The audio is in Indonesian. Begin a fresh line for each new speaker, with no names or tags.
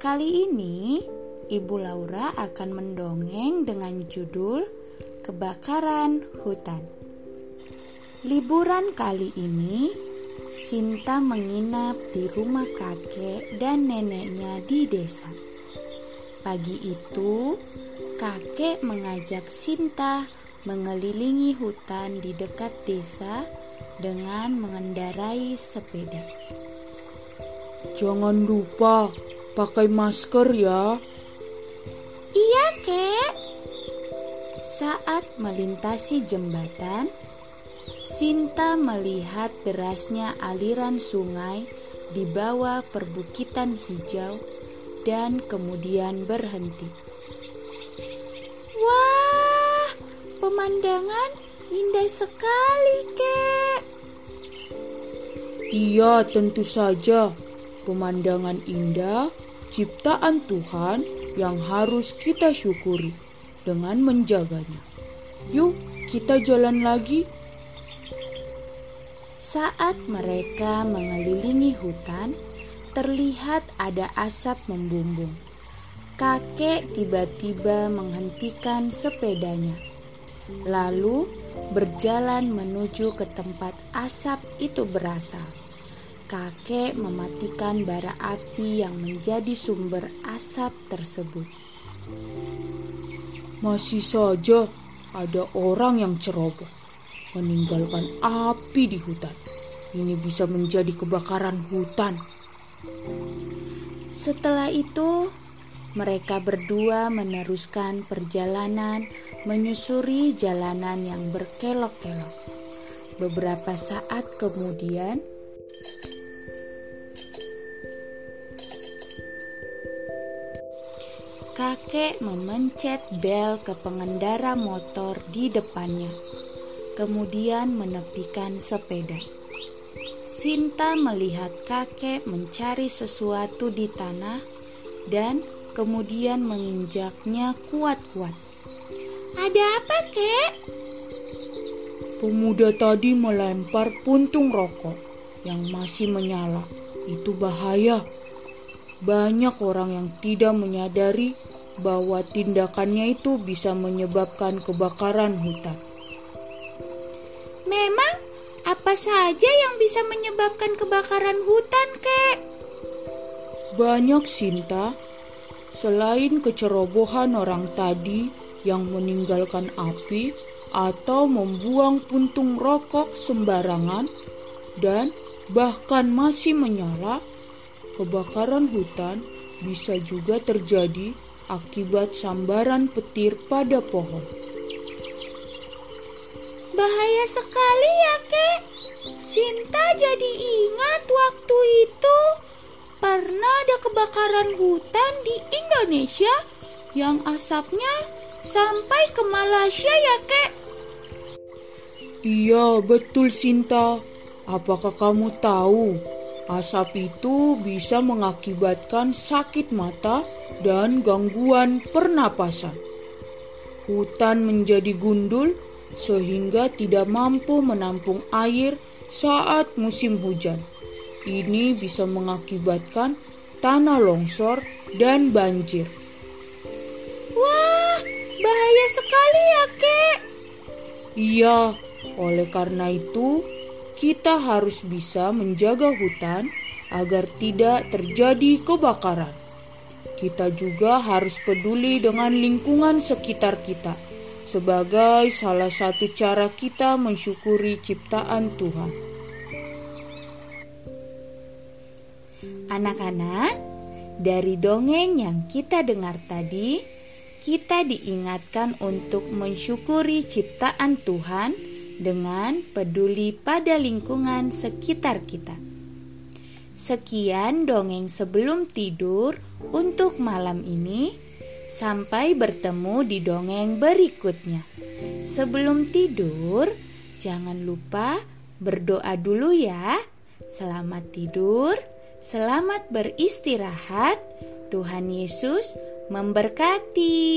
Kali ini, Ibu Laura akan mendongeng dengan judul Kebakaran Hutan. Liburan kali ini, Sinta menginap di rumah kakek dan neneknya di desa. Pagi itu, kakek mengajak Sinta mengelilingi hutan di dekat desa dengan mengendarai sepeda.
Jangan lupa pakai masker ya.
Iya, Kek. Saat melintasi jembatan, Sinta melihat derasnya aliran sungai di bawah perbukitan hijau dan kemudian berhenti. Wah, pemandangan indah sekali, Kek.
Iya, tentu saja. Pemandangan indah ciptaan Tuhan yang harus kita syukuri dengan menjaganya. Yuk, kita jalan lagi.
Saat mereka mengelilingi hutan, terlihat ada asap membumbung. Kakek tiba-tiba menghentikan sepedanya, lalu berjalan menuju ke tempat asap itu berasal. Kakek mematikan bara api yang menjadi sumber asap tersebut.
Masih saja ada orang yang ceroboh meninggalkan api di hutan. Ini bisa menjadi kebakaran hutan.
Setelah itu, mereka berdua meneruskan perjalanan menyusuri jalanan yang berkelok-kelok. Beberapa saat kemudian, kakek memencet bel ke pengendara motor di depannya kemudian menepikan sepeda. Sinta melihat kakek mencari sesuatu di tanah dan kemudian menginjaknya kuat-kuat. Ada apa, kek?
Pemuda tadi melempar puntung rokok yang masih menyala. Itu bahaya. Banyak orang yang tidak menyadari bahwa tindakannya itu bisa menyebabkan kebakaran hutan.
Memang apa saja yang bisa menyebabkan kebakaran hutan, kek?
Banyak, Sinta. Selain kecerobohan orang tadi yang meninggalkan api atau membuang puntung rokok sembarangan dan bahkan masih menyala, kebakaran hutan bisa juga terjadi akibat sambaran petir pada pohon.
Bahaya sekali ya, Kek. Sinta jadi ingat waktu itu pernah ada kebakaran hutan di Indonesia yang asapnya sampai ke Malaysia ya, Kek.
Iya, betul Sinta. Apakah kamu tahu asap itu bisa mengakibatkan sakit mata dan gangguan pernapasan? Hutan menjadi gundul sehingga tidak mampu menampung air saat musim hujan. Ini bisa mengakibatkan tanah longsor dan banjir.
Wah, bahaya sekali ya, Kek.
Iya, oleh karena itu kita harus bisa menjaga hutan agar tidak terjadi kebakaran. Kita juga harus peduli dengan lingkungan sekitar kita sebagai salah satu cara kita mensyukuri ciptaan Tuhan.
Anak-anak, dari dongeng yang kita dengar tadi, kita diingatkan untuk mensyukuri ciptaan Tuhan dengan peduli pada lingkungan sekitar kita. Sekian dongeng sebelum tidur untuk malam ini. Sampai bertemu di dongeng berikutnya. Sebelum tidur, jangan lupa berdoa dulu ya. Selamat tidur, selamat beristirahat. Tuhan Yesus memberkati.